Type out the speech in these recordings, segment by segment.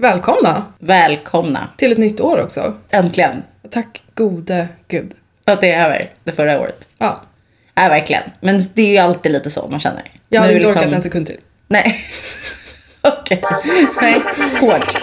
Välkomna Välkomna! till ett nytt år också. Äntligen! Tack gode gud. Att det är över det förra året. Ja, Ja, verkligen. Men det är ju alltid lite så man känner. jag Nu inte liksom- orkat en sekund till. Nej. Okej. Nej, hårt.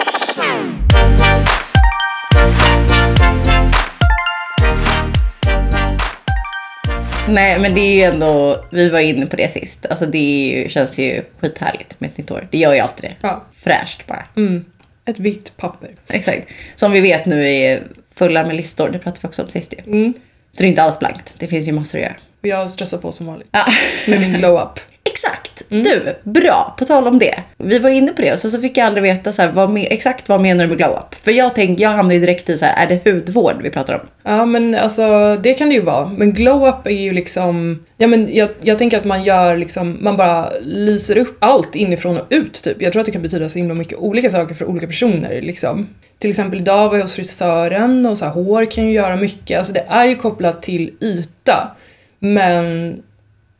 Nej, men det är ju ändå, vi var inne på det sist. Alltså det ju, känns ju skithärligt med ett nytt år. Det gör ju alltid det. Ja. Fräscht bara. Mm. Ett vitt papper. Exakt. Som vi vet nu är fulla med listor. Det pratade vi också om sist ju. Mm. Så det är inte alls blankt. Det finns ju massor att göra. Och jag stressar på som vanligt. Ja. Med min glow-up. Exakt! Du, bra! På tal om det. Vi var inne på det och sen så fick jag aldrig veta så här, vad, exakt vad menar du med glow up? För jag tänkte, jag hamnade ju direkt i så här, är det hudvård vi pratar om? Ja men alltså det kan det ju vara. Men glow-up är ju liksom, ja men jag, jag tänker att man gör liksom, man bara lyser upp allt inifrån och ut typ. Jag tror att det kan betyda så himla mycket olika saker för olika personer liksom. Till exempel idag var jag hos frisören och så här, hår kan ju göra mycket. Alltså det är ju kopplat till yta. Men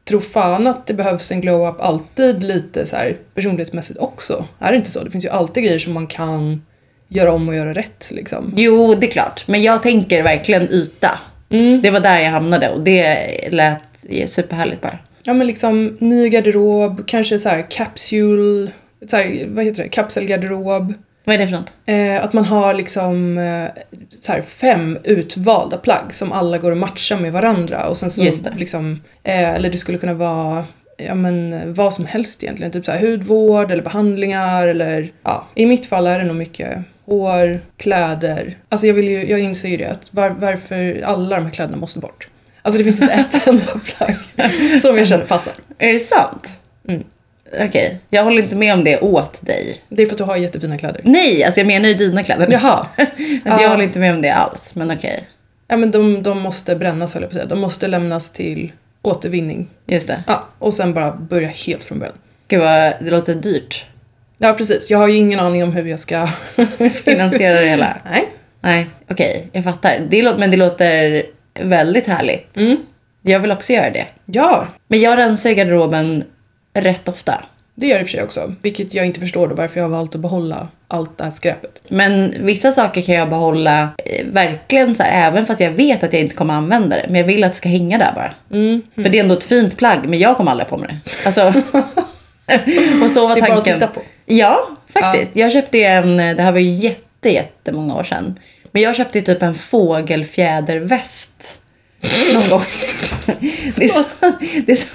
tro fan att det behövs en glow-up alltid lite så här personlighetsmässigt också. Är det inte så? Det finns ju alltid grejer som man kan göra om och göra rätt liksom. Jo, det är klart. Men jag tänker verkligen yta. Mm. Det var där jag hamnade och det lät superhärligt bara. Ja men liksom ny garderob, kanske så här capsule, så här, vad heter det, kapselgarderob. Vad är det för något? Eh, att man har liksom eh, här fem utvalda plagg som alla går att matcha med varandra och sen så liksom, eh, eller det skulle kunna vara ja men vad som helst egentligen, typ så här hudvård eller behandlingar eller ja, i mitt fall är det nog mycket hår, kläder. Alltså jag vill ju, jag inser ju det att var, varför alla de här kläderna måste bort. Alltså det finns inte ett enda plagg som jag känner passar. Är det sant? Mm. Okej, jag håller inte med om det åt dig. Det är för att du har jättefina kläder. Nej, alltså jag menar ju dina kläder. Jaha. Att Ja. Jag håller inte med om det alls, men okej. Ja men de, de måste brännas höll jag på att säga. De måste lämnas till återvinning. Just det. Ja, och sen bara börja helt från början. Gud vad det låter dyrt. Ja precis, jag har ju ingen aning om hur jag ska... Finansiera det hela. Nej. Nej, okej, jag fattar. Det låter, men det låter väldigt härligt. Mm. Jag vill också göra det. Ja, Men jag rensar garderoben rätt ofta. det gör det i och för sig också. Vilket jag inte förstår då varför jag har valt att behålla allt det här skräpet. Men vissa saker kan jag behålla eh, verkligen så här, även fast jag vet att jag inte kommer använda det. Men jag vill att det ska hänga där bara. Mm. För det är ändå ett fint plagg, men jag kommer aldrig på med det. Alltså, och så var Det är bara att tanken. titta på. Ja, faktiskt. Jag köpte ju en, det här var ju jätte, jättemånga år sedan. Men jag köpte ju typ en fågelfjäderväst. Någon gång. Det är så... Det är, så,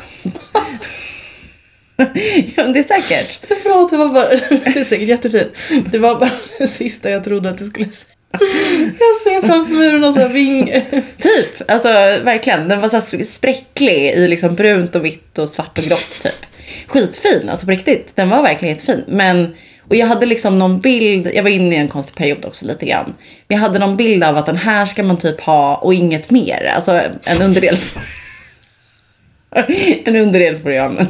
ja, men det är säkert. Förlåt, det var bara... Det är säkert jättefint. Det var bara det sista jag trodde att du skulle säga. Jag ser framför mig någon sån här ving... Typ, alltså verkligen. Den var så spräcklig i liksom brunt och vitt och svart och grått typ. Skitfin, alltså på riktigt. Den var verkligen jättefin. Men, och jag hade liksom någon bild, jag var inne i en konstig period också lite grann. Men jag hade någon bild av att den här ska man typ ha och inget mer. Alltså en underdel. en underdel får jag men,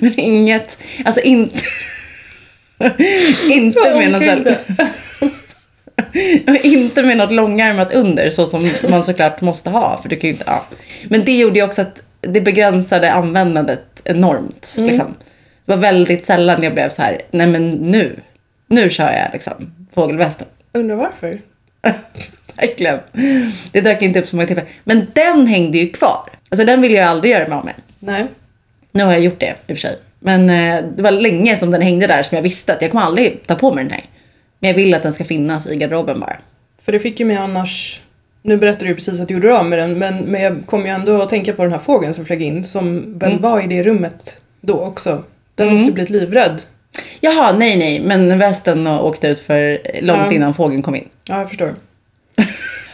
men inget, alltså inte. inte med någon sån här, inte med något långärmat under så som man såklart måste ha. För du kan inte, ja. Men det gjorde ju också att det begränsade användandet enormt. Liksom. Det var väldigt sällan jag blev så här, nej men nu, nu kör jag liksom fågelvästen. Undrar varför? Verkligen. Det dök inte upp så många tillfällen. Men den hängde ju kvar. Alltså den vill jag aldrig göra mig av med. Nej. Nu har jag gjort det i och för sig. Men eh, det var länge som den hängde där som jag visste att jag kommer aldrig ta på mig den här. Men jag vill att den ska finnas i garderoben bara. För det fick ju mig annars... Nu berättade du precis att du gjorde av med den men, men jag kom ju ändå att tänka på den här fågeln som flög in som väl var i det rummet då också. Den måste ju blivit livrädd. Jaha, nej nej. Men västen åkte ut för långt Ja. innan fågeln kom in. Ja, jag förstår.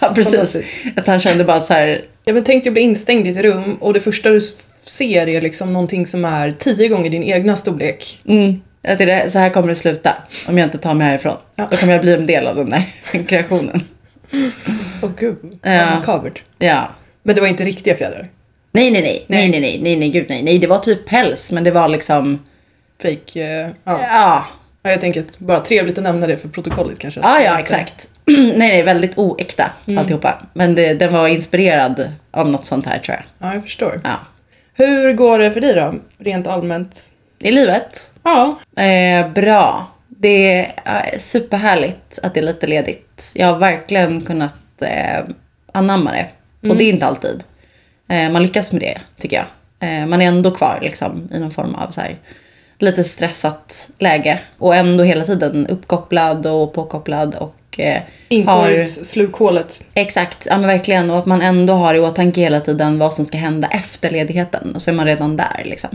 Ja, precis. Att han kände bara så här, Ja, men tänk dig att bli instängd i ett rum och det första du ser är liksom någonting som är tio gånger din egna storlek. mm, att det är, så här kommer det sluta om jag inte tar mig härifrån. Ja. Då kommer jag bli en del av den där kreationen. Åh gud, Ja. makabert. Ja. Men det var inte riktiga fjädrar? Nej, nej, nej, nej, nej, nej, nej, nej, gud nej, nej, det var typ päls, men det var liksom, Fake, eh, ja. ja, ja. Jag tänker bara trevligt att nämna det för protokollet kanske. ja, ja, exakt. nej, nej, väldigt oäkta alltihopa. Men det, den var inspirerad av något sånt här tror jag. Ja, jag förstår. Ja. Hur går det för dig då, rent allmänt? I livet, Ja, eh, bra. Det är superhärligt att det är lite ledigt. Jag har verkligen kunnat eh, anamma det. Och det är inte alltid. Eh, man lyckas med det, tycker jag. Eh, man är ändå kvar liksom, i någon form av så här, lite stressat läge. Och ändå hela tiden uppkopplad och påkopplad. Och, eh, har, Inkorgs-slukhålet. exakt, ja men verkligen. Och att man ändå har i åtanke hela tiden vad som ska hända efter ledigheten. Och så är man redan där liksom.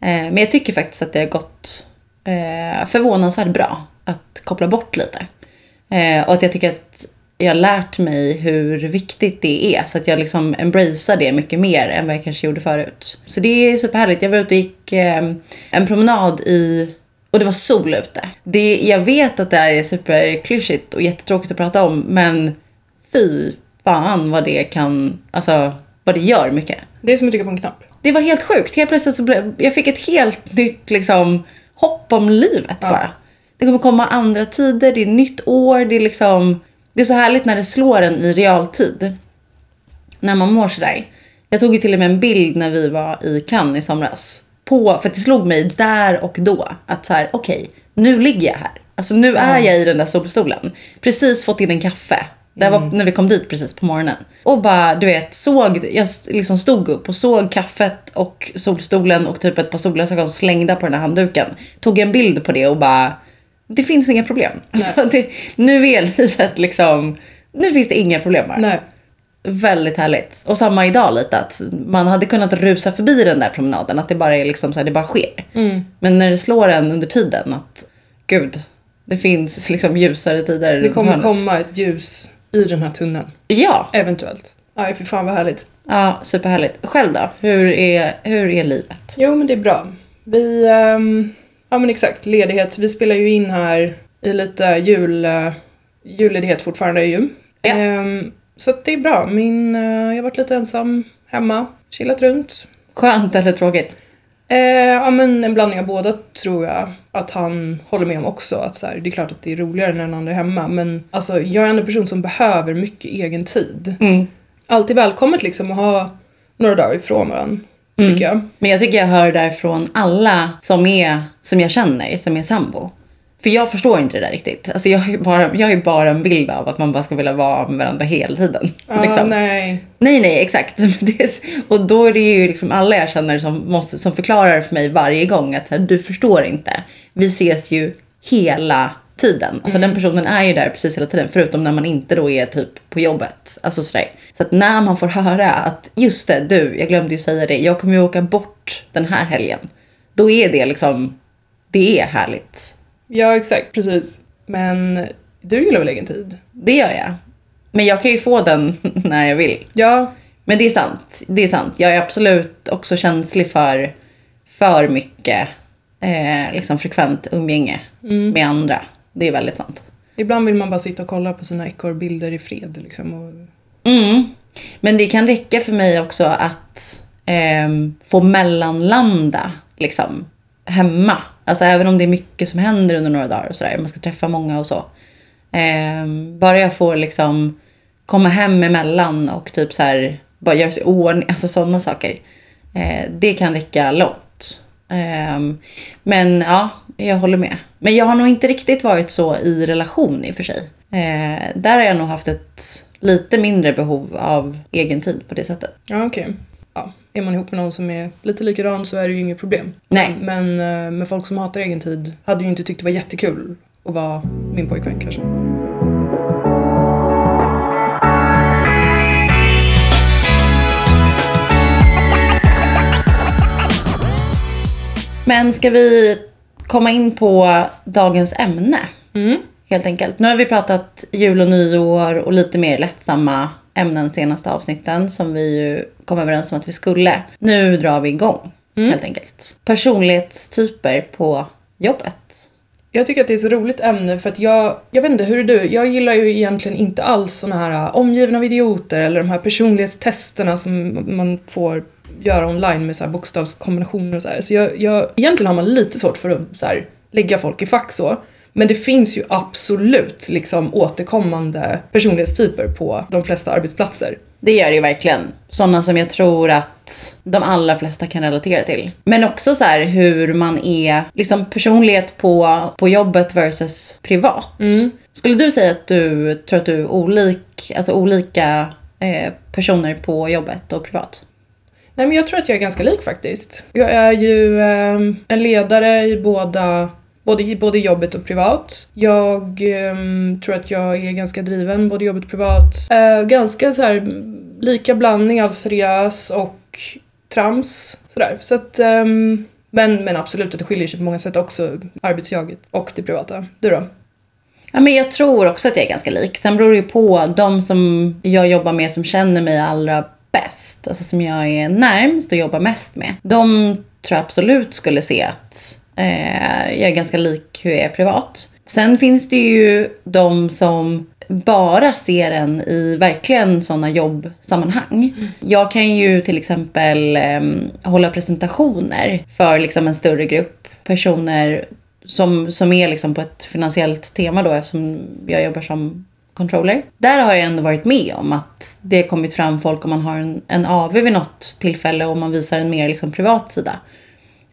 Eh, men jag tycker faktiskt att det har gått eh, förvånansvärt bra att koppla bort lite. Eh, och att jag tycker att jag har lärt mig hur viktigt det är. Så att jag liksom embracear det mycket mer än vad jag kanske gjorde förut. Så det är superhärligt. Jag var ute och gick eh, en promenad i... Och det var sol ute. Det, jag vet att det här är superklyschigt och jättetråkigt att prata om. Men fy fan vad det kan... Alltså vad det gör mycket. Det är som att trycka på en knapp. Det var helt sjukt. Helt plötsligt så blev, jag fick ett helt nytt liksom, hopp om livet Ja. bara. Det kommer komma andra tider, det är nytt år, det är liksom... Det är så härligt när det slår en i realtid. När man mår sådär. Jag tog ju till och med en bild när vi var i Cannes i somras. På, för det slog mig där och då att så här, okej, nu ligger jag här. Alltså nu är jag i den där solstolen. Precis fått in en kaffe. Det var när vi kom dit precis på morgonen. Och bara, du vet, såg, jag liksom stod upp och såg kaffet och solstolen och typ ett par solglasögon slängda på den här handduken. Tog en bild på det och bara, det finns inga problem. Alltså, det, nu är livet liksom, nu finns det inga problem bara. Nej. Väldigt härligt. Och samma idag lite att man hade kunnat rusa förbi den där promenaden. Att det bara är liksom så här, det bara sker. Mm. Men när det slår en under tiden att gud, det finns liksom ljusare tider Det kommer komma ett ljus i den här tunneln. Ja, Eventuellt. Aj, för fan vad härligt. ja, superhärligt. Själv då? Hur är, hur är livet? Jo, men det är bra. Vi, ehm, ja men exakt, ledighet. Vi spelar ju in här i lite jul, uh, julledighet fortfarande ju. Ja. Ehm, så det är bra. Min, eh, jag har varit lite ensam hemma, chillat runt. Skönt eller tråkigt? Eh, ja men en blandning av båda tror jag att han håller med om också. Att så här, det är klart att det är roligare när den andra är hemma men alltså, jag är en person som behöver mycket egen tid. Mm. Alltid välkommet liksom att ha några dagar ifrån varandra, tycker jag. Men jag tycker jag hör därifrån alla som, är, som jag känner, som är sambo. För jag förstår inte det där riktigt. Alltså jag har bara, jag har ju bara en bild av att man bara ska vilja vara med varandra hela tiden. Ja, liksom. nej. Nej, nej, exakt. Och då är det ju liksom alla jag känner som, måste, som förklarar för mig varje gång att här, du förstår inte. Vi ses ju hela tiden. Alltså den personen är ju där precis hela tiden. Förutom när man inte då är typ på jobbet. Alltså sådär. Så att när man får höra att just det, du, jag glömde ju säga det. Jag kommer ju åka bort den här helgen. Då är det liksom, det är härligt. Ja, exakt. Precis. Men du gillar väl egen tid? Det gör jag. Men jag kan ju få den när jag vill. Ja, Men det är sant. Det är sant. Jag är absolut också känslig för för mycket eh, liksom frekvent umgänge med andra. Det är väldigt sant. ibland vill man bara sitta och kolla på sina ekorrbilder i fred liksom. Och... Mm. Men det kan räcka för mig också att ehm, få mellanlanda liksom, hemma. Alltså även om det är mycket som händer under några dagar och sådär. Man ska träffa många och så. Eh, bara jag får liksom komma hem emellan och typ så här, bara göra sig i ordning, alltså sådana saker. Eh, det kan räcka långt. Eh, men ja, jag håller med. Men jag har nog inte riktigt varit så i relation i och för sig. Eh, där har jag nog haft ett lite mindre behov av egen tid på det sättet. Ja, okej. Okay är man ihop med någon som är lite likadan så är det ju inget problem. Nej. Men, men eh, med folk som hatar egen tid hade ju inte tyckt det var jättekul att vara min pojkvän kanske. Men ska vi komma in på dagens ämne? Helt enkelt. Nu har vi pratat jul och nyår och lite mer lättsamma ämnen senaste avsnitten som vi ju kom överens om att vi skulle. Nu drar vi igång, helt enkelt. Personlighetstyper på jobbet. Jag tycker att det är så roligt ämne för att jag, jag vet inte, hur är du? Jag gillar ju egentligen inte alls såna här äh, omgivna av idioter eller de här personlighetstesterna som man får göra online med så bokstavskombinationer och så här. Så jag, jag, egentligen har man lite svårt för att så här, lägga folk i fack så. Men det finns ju absolut liksom återkommande personlighetstyper på de flesta arbetsplatser. Det gör det ju verkligen. Sådana som jag tror att de allra flesta kan relatera till. Men också så här hur man är, liksom personlighet på, på jobbet versus privat. Skulle du säga att du tror att du är olik, alltså olika eh, personer på jobbet och privat? Nej men jag tror att jag är ganska lik faktiskt. Jag är ju eh, en ledare i båda Både, både jobbet och privat. Jag um, tror att jag är ganska driven, både jobbet och privat. Uh, ganska så här lika blandning av seriös och trams. Sådär. Så att, um, men, men absolut att det skiljer sig på många sätt också, arbetsjaget och det privata. Du då? Ja, men jag tror också att jag är ganska lik. Sen beror det ju på de som jag jobbar med som känner mig allra bäst. Alltså som jag är närmst och jobbar mest med. De tror jag absolut skulle se att eh, jag är ganska lik hur jag är privat. Sen finns det ju de som bara ser en i verkligen sådana jobbsammanhang. Jag kan ju till exempel eh, hålla presentationer för liksom en större grupp personer som, som är liksom på ett finansiellt tema då eftersom jag jobbar som controller. Där har jag ändå varit med om att det kommit fram folk om man har en, en AV vid något tillfälle och man visar en mer liksom privat sida.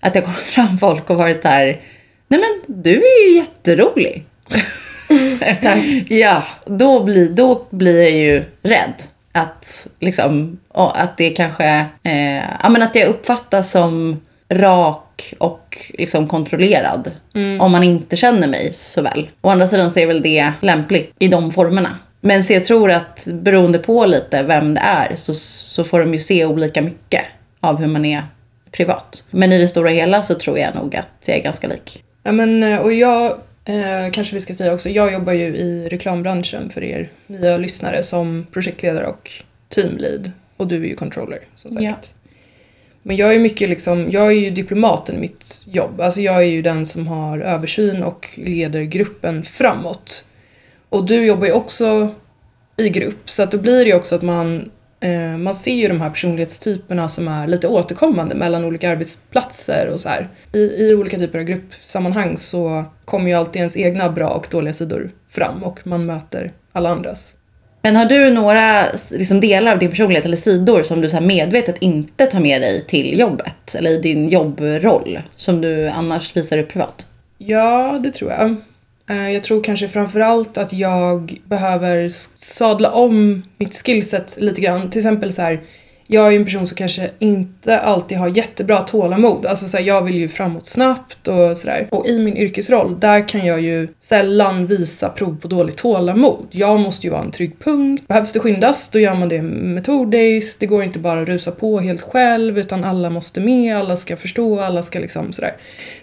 Att det kommit fram folk och varit där, nej men du är ju jätterolig. Tack. Ja, då blir, då blir jag ju rädd. Att, liksom, att det kanske, eh, ja men att jag uppfattas som rak och liksom kontrollerad. Om man inte känner mig så väl. Å andra sidan så är väl det lämpligt i de formerna. Men så jag tror att beroende på lite vem det är så, så får de ju se olika mycket av hur man är privat. Men i det stora hela så tror jag nog att jag är ganska lik. Ja men eh, och jag, eh, kanske vi ska säga också, jag jobbar ju i reklambranschen för er nya lyssnare som projektledare och teamlead. Och du är ju controller som sagt. Ja. Men jag är mycket liksom, jag är ju diplomaten i mitt jobb. Alltså jag är ju den som har översyn och leder gruppen framåt. Och du jobbar ju också i grupp så att då blir det ju också att man man ser ju de här personlighetstyperna som är lite återkommande mellan olika arbetsplatser och så här. I, I olika typer av gruppsammanhang så kommer ju alltid ens egna bra och dåliga sidor fram och man möter alla andras. Men har du några liksom, delar av din personlighet eller sidor som du så medvetet inte tar med dig till jobbet? Eller i din jobbroll som du annars visar upp privat? Ja, det tror jag. Eh, jag tror kanske framförallt att jag behöver sadla om mitt skillset lite grann. Till exempel så här, jag är ju en person som kanske inte alltid har jättebra tålamod. Alltså så här, jag vill ju framåt snabbt och sådär. Och i min yrkesroll, där kan jag ju sällan visa prov på dåligt tålamod. Jag måste ju vara en trygg punkt. Behövs det skyndas, då gör man det metodiskt. Det går inte bara att rusa på helt själv, utan alla måste med, alla ska förstå, alla ska liksom sådär.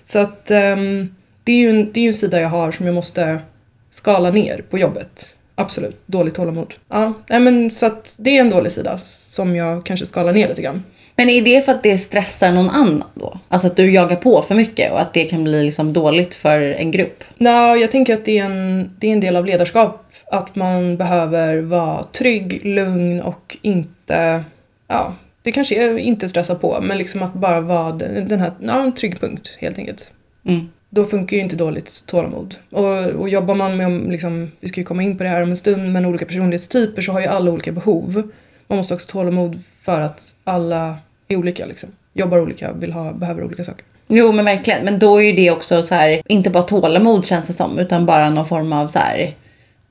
Så att um, det är, ju en, det är en sida jag har som jag måste skala ner på jobbet. Absolut, dåligt tålamod. Ja, nej men så att det är en dålig sida som jag kanske skalar ner lite grann. Men är det för att det stressar någon annan då? Alltså att du jagar på för mycket och att det kan bli liksom dåligt för en grupp? Nej, jag tänker att det är, en, det är en del av ledarskap. Att man behöver vara trygg, lugn och inte, ja, det kanske är inte stressa på, men liksom att bara vara den den här, ja, en trygg punkt helt enkelt. Mm. Då funkar ju inte dåligt tålamod. Och, och jobbar man med, om, liksom, vi ska ju komma in på det här om en stund, men olika personlighetstyper så har ju alla olika behov. Man måste också tålamod för att alla är olika liksom. Jobbar olika, vill ha, behöver olika saker. Jo men verkligen. Men då är ju det också så här, inte bara tålamod känns det som, utan bara någon form av så här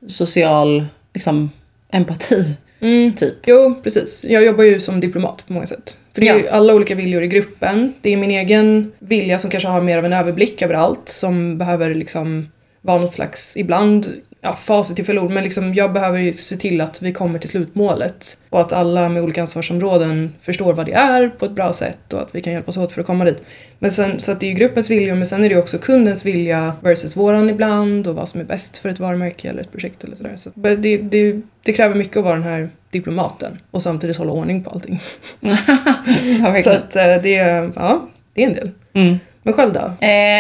social liksom, empati. Typ. Jo, precis. Jag jobbar ju som diplomat på många sätt. För det är Ja. ju alla olika viljor i gruppen. Det är min egen vilja som kanske har mer av en överblick över allt som behöver liksom vara något slags, ibland, ja facit i fel ord, men liksom jag behöver ju se till att vi kommer till slutmålet. Och att alla med olika ansvarsområden förstår vad det är på ett bra sätt och att vi kan hjälpas åt för att komma dit. Men sen, så att det är ju gruppens viljor men sen är det ju också kundens vilja versus våran ibland och vad som är bäst för ett varumärke eller ett projekt eller sådär. Så det, det, det kräver mycket att vara den här diplomaten och samtidigt hålla ordning på allting. ja, Så att eh, det, är- ja, det är en del. Mm. Men själv då? Eh,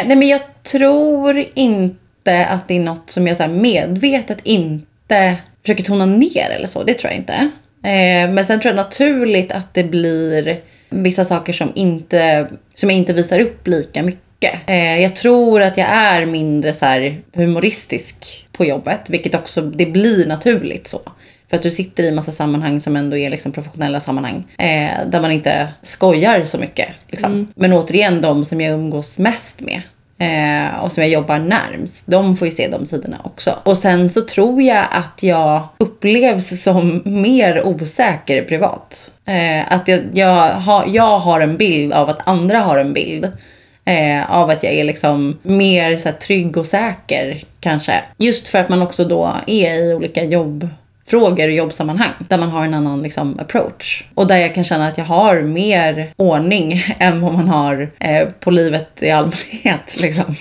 nej men jag tror inte att det är något som jag så medvetet inte försöker tona ner eller så. Det tror jag inte. Eh, men sen tror jag naturligt att det blir vissa saker som, inte, som jag inte visar upp lika mycket. Eh, jag tror att jag är mindre så humoristisk på jobbet, vilket också det blir naturligt så. För att du sitter i massa sammanhang som ändå är liksom professionella sammanhang. Eh, där man inte skojar så mycket. Liksom. Men återigen, de som jag umgås mest med. Eh, och som jag jobbar närmst, de får ju se de sidorna också. Och sen så tror jag att jag upplevs som mer osäker privat. Eh, att jag, jag, har, jag har en bild av att andra har en bild. Eh, av att jag är liksom mer så här, trygg och säker kanske. Just för att man också då är i olika jobbfrågor och jobbsammanhang där man har en annan liksom, approach. Och där jag kan känna att jag har mer ordning än vad man har eh, på livet i allmänhet. Liksom.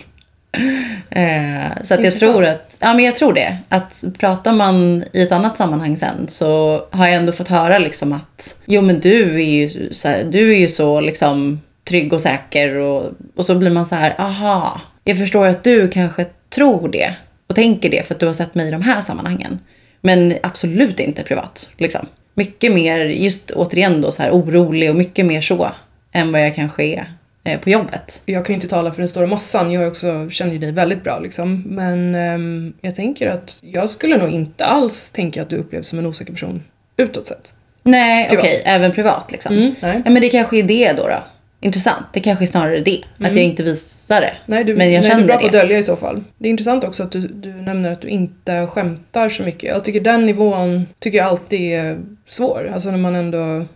Eh, så att jag tror att, ja men jag tror det. Att pratar man i ett annat sammanhang sen så har jag ändå fått höra liksom att jo men du är ju så, här, du är ju så liksom trygg och säker och, och så blir man så här, aha, jag förstår att du kanske tror det och tänker det för att du har sett mig i de här sammanhangen. Men absolut inte privat. Liksom. Mycket mer, just återigen då så här orolig och mycket mer så än vad jag kanske är eh, på jobbet. Jag kan ju inte tala för den stora massan, jag också, känner ju dig väldigt bra liksom. Men ehm, jag tänker att jag skulle nog inte alls tänka att du upplevs som en osäker person utåt sett. Nej, okej, Privat. även privat liksom. Mm, nej. Ja, men det kanske är det då. då. Intressant. Det kanske är snarare det. Att jag inte visar det. Nej, du, men jag nej, känner du är bra det. på att dölja i så fall. Det är intressant också att du, du nämner att du inte skämtar så mycket. Jag tycker den nivån tycker jag alltid är svår. Alltså när man ändå...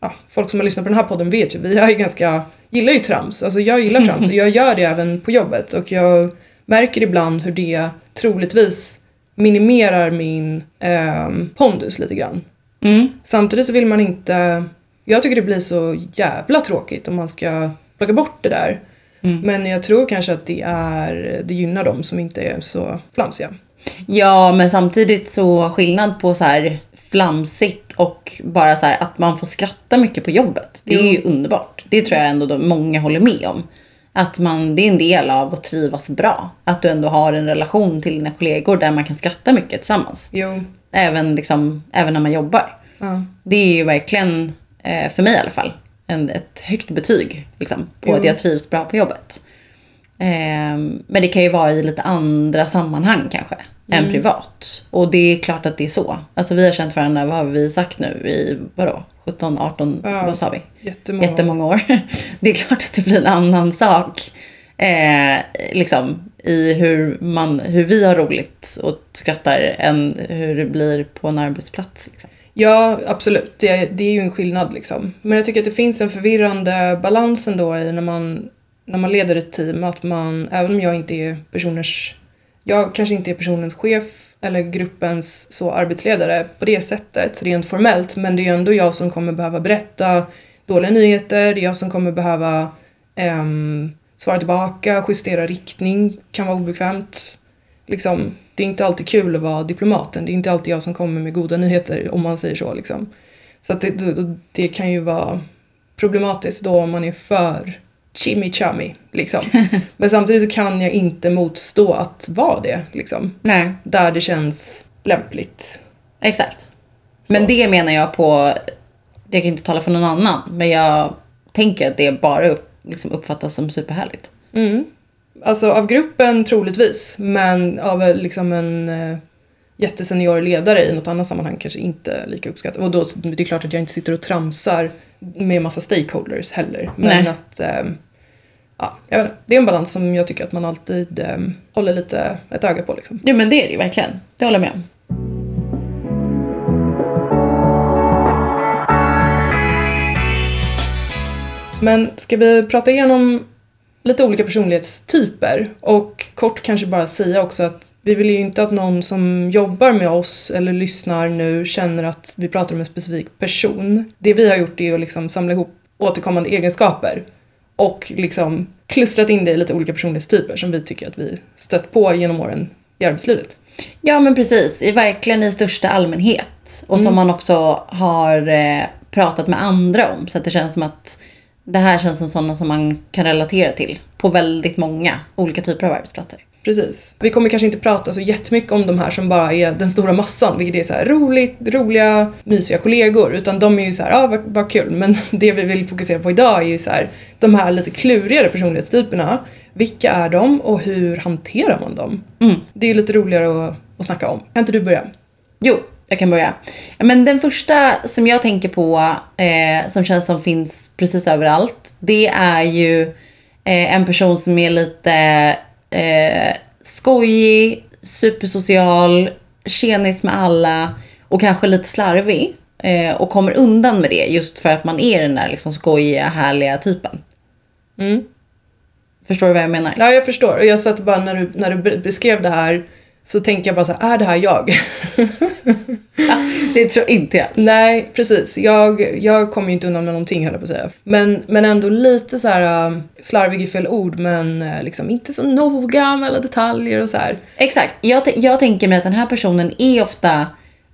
Ja, folk som har lyssnat på den här podden vet ju, vi är ganska, gillar ju trams. Alltså jag gillar trams och jag gör det även på jobbet. Och jag märker ibland hur det troligtvis minimerar min ehm, pondus lite grann. Mm. Samtidigt så vill man inte... Jag tycker det blir så jävla tråkigt om man ska plocka bort det där. Mm. Men jag tror kanske att det, är, det gynnar dem som inte är så flamsiga. Ja, men samtidigt så skillnad på så här flamsigt och bara så här att man får skratta mycket på jobbet. Det är ju underbart. Det tror jag ändå då många håller med om. Att man, det är en del av att trivas bra. Att du ändå har en relation till dina kollegor där man kan skratta mycket tillsammans. Jo, Även, liksom, även när man jobbar. ja. Det är ju verkligen, för mig i alla fall, en, ett högt betyg liksom, på Jo. att jag trivs bra på jobbet. Ehm, men det kan ju vara i lite andra sammanhang kanske, än privat. Och det är klart att det är så. Alltså vi har känt varandra, vad har vi sagt nu, i vadå, 17, 18, Ja. vad sa vi? Jättemånga. Jättemånga år. Det är klart att det blir en annan sak. Eh, liksom i hur, man, hur vi har roligt och skrattar än hur det blir på en arbetsplats. Liksom. Ja, absolut. Det, det är ju en skillnad liksom. Men jag tycker att det finns en förvirrande balans ändå i när man, när man leder ett team. Att man, även om jag inte är personers... Jag kanske inte är personens chef eller gruppens så arbetsledare på det sättet, rent formellt. Men det är ju ändå jag som kommer behöva berätta dåliga nyheter. Det är jag som kommer behöva ehm, svara tillbaka, justera riktning, kan vara obekvämt. Liksom, det är inte alltid kul att vara diplomaten. Det är inte alltid jag som kommer med goda nyheter om man säger så. Liksom. Så det, det, det kan ju vara problematiskt då om man är för chimichami. Liksom. Men samtidigt så kan jag inte motstå att vara det. Liksom. Nej. Där det känns lämpligt. Exakt. Så. Men det menar jag på, jag kan inte tala för någon annan, men jag tänker att det bara upp, liksom uppfattas som superhärligt. Mm. Alltså av gruppen troligtvis, men av eh, liksom en eh, jättesenior ledare i något annat sammanhang kanske inte lika uppskattat. Och då, det är klart att jag inte sitter och tramsar med massa stakeholders heller. Men Nej. att, eh, ja, jag vet inte, det är en balans som jag tycker att man alltid eh, håller lite ett öga på. Liksom. Ja men det är det ju verkligen. Det håller jag med om. Men ska vi prata igenom lite olika personlighetstyper och kort kanske bara säga också att vi vill ju inte att någon som jobbar med oss eller lyssnar nu känner att vi pratar om en specifik person. Det vi har gjort är att liksom samla ihop återkommande egenskaper och liksom klustrat in det i lite olika personlighetstyper som vi tycker att vi stött på genom åren i arbetslivet. Ja men precis, i verkligen i största allmänhet. Och som man också har eh, pratat med andra om. Så att det känns som att det här känns som sådana som man kan relatera till på väldigt många olika typer av arbetsplatser. Precis. Vi kommer kanske inte prata så jättemycket om de här som bara är den stora massan, vilket är så här roligt, roliga, mysiga kollegor. Utan de är ju så här, ja ah, vad, vad kul. Men det vi vill fokusera på idag är ju så här, de här lite klurigare personlighetstyperna. Vilka är de och hur hanterar man dem? Mm. Det är ju lite roligare att, att snacka om. Kan inte du börja? Jo, jag kan börja. Men den första som jag tänker på, eh, som känns som finns precis överallt, det är ju eh, en person som är lite eh, skojig, supersocial, tjenis med alla och kanske lite slarvig. Eh, och kommer undan med det just för att man är den där liksom skojiga, härliga typen. Mm. Förstår du vad jag menar? Ja, jag förstår. Och jag satt bara när du, när du beskrev det här så tänker jag bara så här, är det här jag? det tror inte jag. Nej, precis. Jag, jag kommer ju inte undan med någonting höll jag på att säga. Men, men ändå lite så här uh, slarvig i fel ord men uh, liksom inte så noga med alla detaljer och så här. Exakt. Jag, jag tänker mig att den här personen är ofta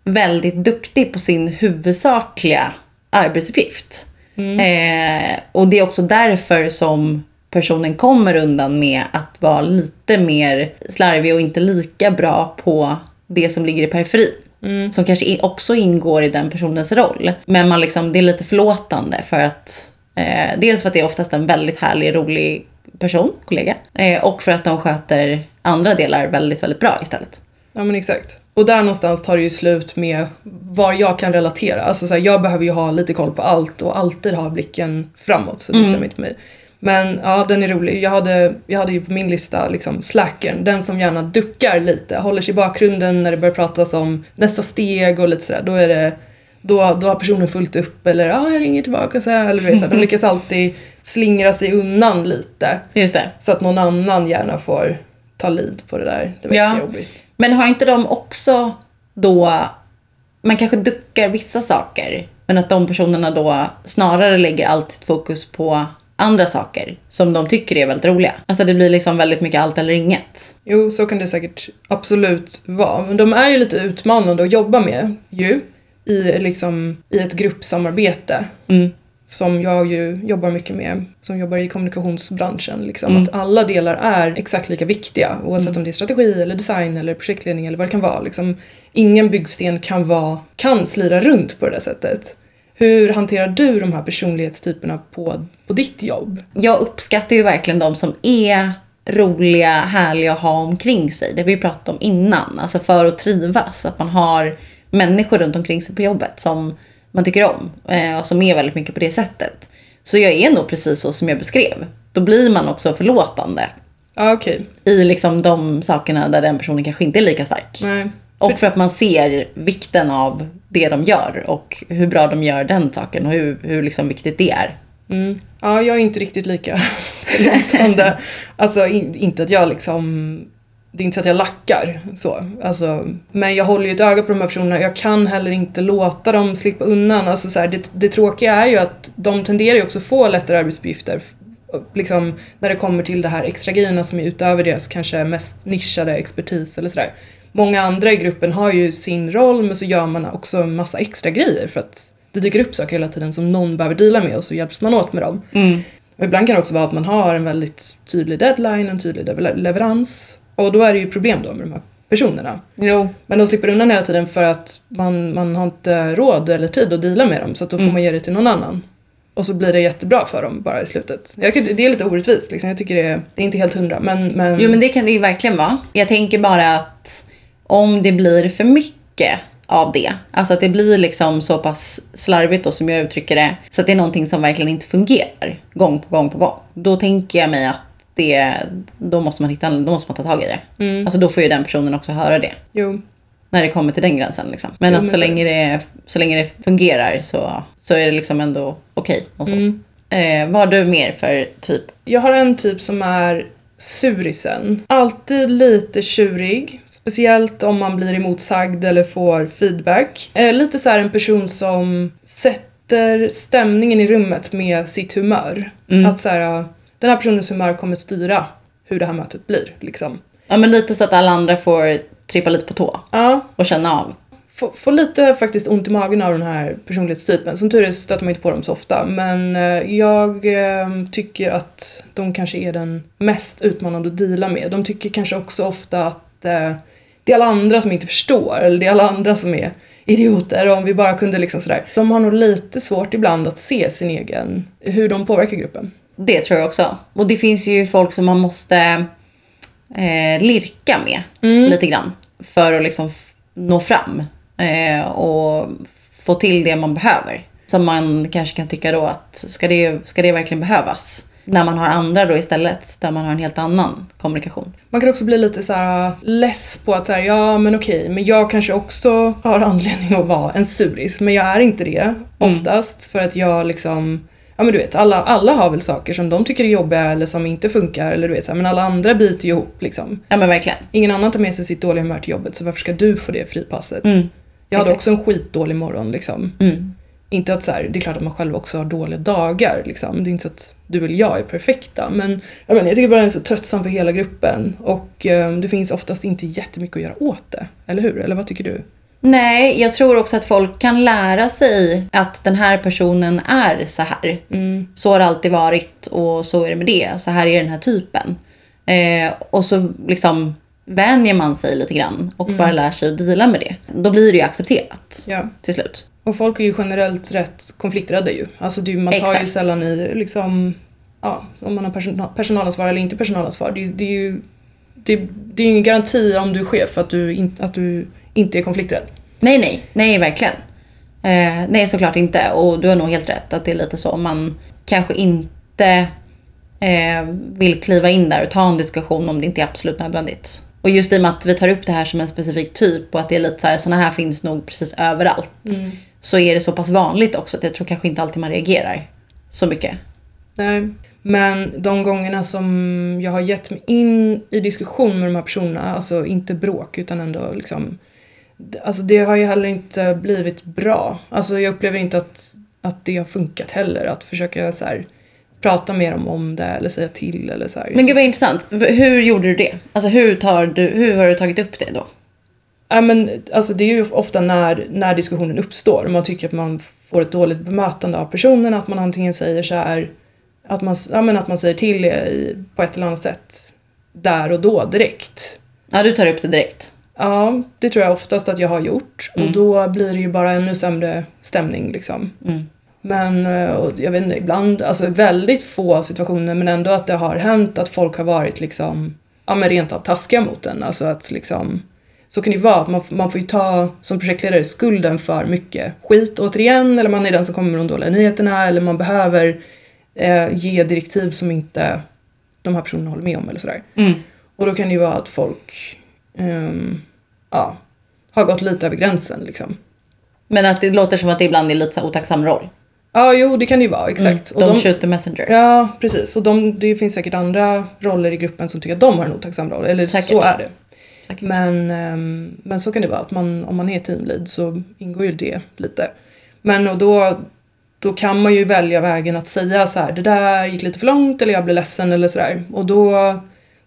väldigt duktig på sin huvudsakliga arbetsuppgift. Mm. Eh, och det är också därför som personen kommer undan med att vara lite mer slarvig och inte lika bra på det som ligger i periferin. Mm. Som kanske också ingår i den personens roll. Men man liksom, det är lite förlåtande för att eh, dels för att det är oftast en väldigt härlig, rolig person, kollega. Eh, och för att de sköter andra delar väldigt, väldigt bra istället. Ja men exakt. Och där någonstans tar det ju slut med var jag kan relatera. Alltså så här, jag behöver ju ha lite koll på allt och alltid ha blicken framåt så det mm. stämmer inte mig. Men ja, den är rolig. Jag hade, jag hade ju på min lista liksom slackern, den som gärna duckar lite, håller sig i bakgrunden när det börjar pratas om nästa steg och lite sådär. Då är det då, då har personen fullt upp eller ja, ah, jag ringer tillbaka så här, eller så här. De lyckas alltid slingra sig undan lite. Just det. Så att någon annan gärna får ta lid på det där. Det verkar ja. jobbigt. Men har inte de också då, man kanske duckar vissa saker, men att de personerna då snarare lägger allt sitt fokus på andra saker som de tycker är väldigt roliga. Alltså det blir liksom väldigt mycket allt eller inget. Jo, så kan det säkert absolut vara. Men de är ju lite utmanande att jobba med ju. I, liksom, i ett gruppsamarbete. Mm. Som jag ju jobbar mycket med, som jobbar i kommunikationsbranschen. Liksom, mm. Att alla delar är exakt lika viktiga oavsett mm. om det är strategi eller design eller projektledning eller vad det kan vara. Liksom, ingen byggsten kan, vara, kan slira runt på det där sättet. Hur hanterar du de här personlighetstyperna på, på ditt jobb? Jag uppskattar ju verkligen de som är roliga, härliga att ha omkring sig. Det vi pratat om innan. Alltså för att trivas. Att man har människor runt omkring sig på jobbet som man tycker om. Eh, och som är väldigt mycket på det sättet. Så jag är nog precis så som jag beskrev. Då blir man också förlåtande. Ah, okay. I liksom de sakerna där den personen kanske inte är lika stark. Nej. Och för att man ser vikten av det de gör och hur bra de gör den saken och hur, hur liksom viktigt det är. Mm. Ja, jag är inte riktigt lika förlåtande. alltså in, inte att jag liksom det är inte så att jag lackar så. Alltså, men jag håller ju ett öga på de här personerna. Jag kan heller inte låta dem slippa undan. Alltså, så här, det, det tråkiga är ju att de tenderar ju också få lättare arbetsuppgifter. Liksom, när det kommer till det här extra grejerna som är utöver deras kanske mest nischade expertis eller sådär många andra i gruppen har ju sin roll men så gör man också en massa extra grejer för att det dyker upp saker hela tiden som någon behöver dela med och så hjälps man åt med dem. Mm. Och ibland kan det också vara att man har en väldigt tydlig deadline, en tydlig leverans och då är det ju problem då med de här personerna. Jo. Men de slipper undan hela tiden för att man, man har inte råd eller tid att dela med dem så att då får mm. man ge det till någon annan. Och så blir det jättebra för dem bara i slutet. Jag, det är lite orättvist liksom. Jag tycker det är, det är inte helt hundra men, men... Jo men det kan det ju verkligen vara. Jag tänker bara att om det blir för mycket av det. Alltså att det blir liksom så pass slarvigt då som jag uttrycker det. Så att det är någonting som verkligen inte fungerar gång på gång på gång. Då tänker jag mig att det, då måste man hitta, då måste man ta tag i det. Mm. Alltså då får ju den personen också höra det. Jo. När det kommer till den gränsen liksom. Men jo, att men så, så, länge det, så länge det fungerar så, så är det liksom ändå okej okay Mm. Eh, vad har du mer för typ? Jag har en typ som är surisen. Alltid lite tjurig. Speciellt om man blir emotsagd eller får feedback. Eh, lite så en person som sätter stämningen i rummet med sitt humör. Mm. Att så här, den här personens humör kommer styra hur det här mötet blir. Liksom. Ja men lite så att alla andra får trippa lite på tå. Ja. Och känna av. Får, får lite faktiskt ont i magen av den här personlighetstypen. Som tur är stöter man inte på dem så ofta. Men eh, jag eh, tycker att de kanske är den mest utmanande att dela med. De tycker kanske också ofta att eh, det är alla andra som inte förstår. Eller det är alla andra som är idioter. Om vi bara kunde liksom sådär. De har nog lite svårt ibland att se sin egen, hur de påverkar gruppen. Det tror jag också. Och det finns ju folk som man måste eh, lirka med mm. lite grann. För att liksom nå fram. eh, och få till det man behöver. Som man kanske kan tycka då att ska det, ska det verkligen behövas? När man har andra då istället, där man har en helt annan kommunikation. Man kan också bli lite så här less på att så här, ja men okej, men jag kanske också har anledning att vara en suris, men jag är inte det oftast för att jag liksom Ja men du vet, alla, alla har väl saker som de tycker är jobbiga eller som inte funkar eller du vet så här, men alla andra biter ju ihop liksom. Ja men verkligen. Ingen annan tar med sig sitt dåliga humör till jobbet så varför ska du få det fripasset? Mm. Jag hade exakt. också en skitdålig morgon liksom. Mm. Inte att så här, det är klart att man själv också har dåliga dagar liksom. Det är inte så att du eller jag är perfekta. Men jag, menar, jag tycker bara den är så tröttsam för hela gruppen. Och eh, det finns oftast inte jättemycket att göra åt det. Eller hur? Eller vad tycker du? Nej, jag tror också att folk kan lära sig att den här personen är så här. Mm. Så har det alltid varit och så är det med det. Så här är den här typen. Eh, och så liksom vänjer man sig lite grann och bara lär sig att deala med det. Då blir det ju accepterat Ja. till slut. Och folk är ju generellt rätt konflikträdda ju. Alltså ju- man tar ju Exakt. sällan i liksom, ja, om man har person, personalansvar eller inte personalansvar. Det, är- det är ju det, det är ju ingen garanti om du är chef att du, in, att du inte är konflikträdd. Nej, nej, nej verkligen. Eh, nej, såklart inte. Och du har nog helt rätt att det är lite så. Man kanske inte eh, vill kliva in där och ta en diskussion om det inte är absolut nödvändigt. Och just i och med att vi tar upp det här som en specifik typ och att det är lite så här, såna här finns nog precis överallt. Så är det så pass vanligt också att jag tror kanske inte alltid man reagerar så mycket. Nej. Men de gångerna som jag har gett mig in i diskussion med de här personerna, alltså inte bråk utan ändå liksom Alltså det har ju heller inte blivit bra. Alltså jag upplever inte att, att det har funkat heller. Att försöka så här, prata mer om, om det eller säga till eller så här. Men gud vad intressant. Hur gjorde du det? Alltså hur, tar du, hur har du tagit upp det då? Ja, men, alltså det är ju ofta när, när diskussionen uppstår. Man tycker att man får ett dåligt bemötande av personen. Att man antingen säger så här, att man, ja, men att man säger till i, på ett eller annat sätt där och då direkt. Ja, du tar upp det direkt. Ja, det tror jag oftast att jag har gjort. Och då blir det ju bara ännu sämre stämning liksom. Mm. Men eh, jag vet inte, ibland, alltså väldigt få situationer men ändå att det har hänt att folk har varit liksom, ja men rent av taskiga mot en. Alltså att liksom, så kan det ju vara, man, man får ju ta som projektledare skulden för mycket skit återigen, eller man är den som kommer med de dåliga nyheterna, eller man behöver eh, ge direktiv som inte de här personerna håller med om eller sådär. Mm. Och då kan det ju vara att folk, ehm, ja, har gått lite över gränsen liksom. Men att det låter som att det ibland är lite så otacksam roll. Ja, jo det kan det ju vara, exakt. Och Don't de- shoot the messenger. Ja, precis. Och de, det finns säkert andra roller i gruppen som tycker att de har en otacksam roll. Eller Säkert. så är det. Säkert. Men, ehm, men så kan det vara. att man, Om man är teamlead så ingår ju det lite. Men och då, då kan man ju välja vägen att säga så här, det där gick lite för långt eller jag blev ledsen eller sådär. Och då,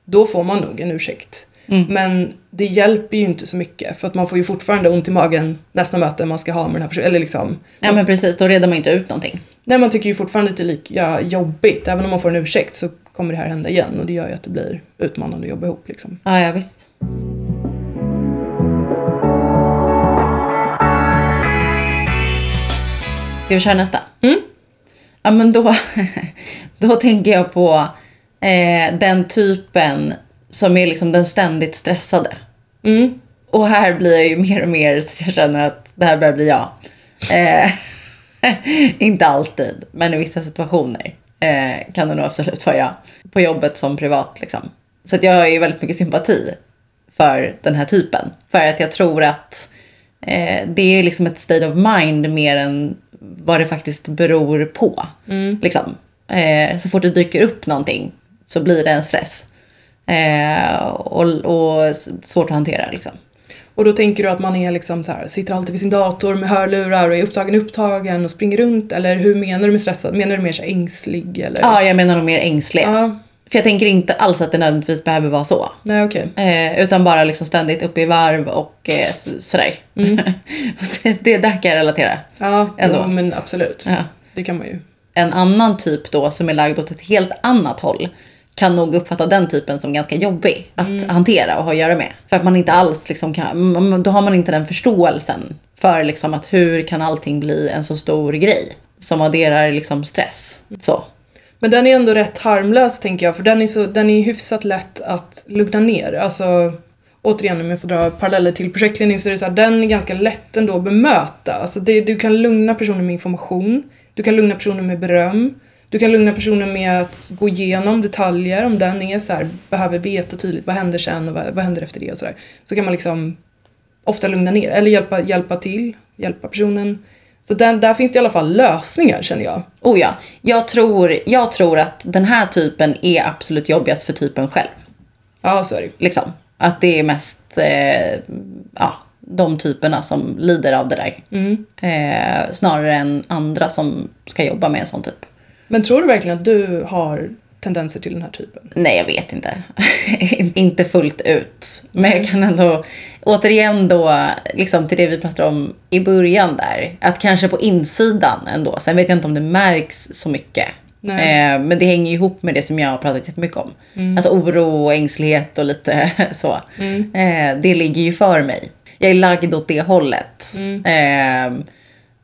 då får man nog en ursäkt. Mm. Men det hjälper ju inte så mycket för att man får ju fortfarande ont i magen nästa möte man ska ha med den här personen. Eller liksom, Ja men precis, då reder man inte ut någonting. Nej, man tycker ju fortfarande att det är lika jobbigt. Även om man får en ursäkt så kommer det här hända igen och det gör ju att det blir utmanande att jobba ihop liksom. Ja, ja visst. Ska vi köra nästa? Mm. Ja men då, då tänker jag på eh, den typen som är liksom den ständigt stressade. Mm. Och här blir jag ju mer och mer så att jag känner att det här börjar bli jag. Eh, inte alltid, men i vissa situationer eh, kan det nog absolut vara jag. På jobbet som privat liksom. Så att jag har ju väldigt mycket sympati för den här typen. För att jag tror att eh, det är liksom ett state of mind mer än vad det faktiskt beror på. Liksom. Eh, så fort det dyker upp någonting så blir det en stress. Eh, och, och svårt att hantera liksom. Och då tänker du att man är liksom så här, sitter alltid vid sin dator med hörlurar och är upptagen upptagen och springer runt eller hur menar du med stressad? Menar du mer så ängslig eller? Ja, jag menar nog mer ängslig. Ja, För jag tänker inte alls att det nödvändigtvis behöver vara så. nej okej. Eh, utan bara liksom ständigt uppe i varv och eh, sådär. det, det där kan jag relatera. Ja, Ändå. jo, men absolut. Ja. Det kan man ju. En annan typ då som är lagd åt ett helt annat håll kan nog uppfatta den typen som ganska jobbig att hantera och ha att göra med. För att man inte alls liksom kan, då har man inte den förståelsen för liksom att hur kan allting bli en så stor grej som adderar liksom stress. Så. Men den är ändå rätt harmlös tänker jag, för den är, så, den är hyfsat lätt att lugna ner. Alltså, återigen om jag får dra paralleller till projektledning så är det så här, den är ganska lätt ändå att bemöta. Alltså det, du kan lugna personen med information, du kan lugna personen med beröm, du kan lugna personen med att gå igenom detaljer om den är så här, behöver veta tydligt vad händer sen och vad, vad händer efter det och sådär. Så kan man liksom ofta lugna ner eller hjälpa, hjälpa till, hjälpa personen. Så där, där finns det i alla fall lösningar känner jag. Oh ja, jag tror, jag tror att den här typen är absolut jobbigast för typen själv. Ja, så är det. Liksom. Att det är mest eh, ja, de typerna som lider av det där. Mm. Eh, snarare än andra som ska jobba med en sån typ. Men tror du verkligen att du har tendenser till den här typen? Nej, jag vet inte. inte fullt ut. Men jag kan ändå, återigen då, liksom till det vi pratade om i början där. Att kanske på insidan ändå. Sen vet jag inte om det märks så mycket. Nej. Eh, men det hänger ihop med det som jag har pratat jättemycket om. Alltså oro och ängslighet och lite så. Eh, det ligger ju för mig. Jag är lagd åt det hållet. Eh,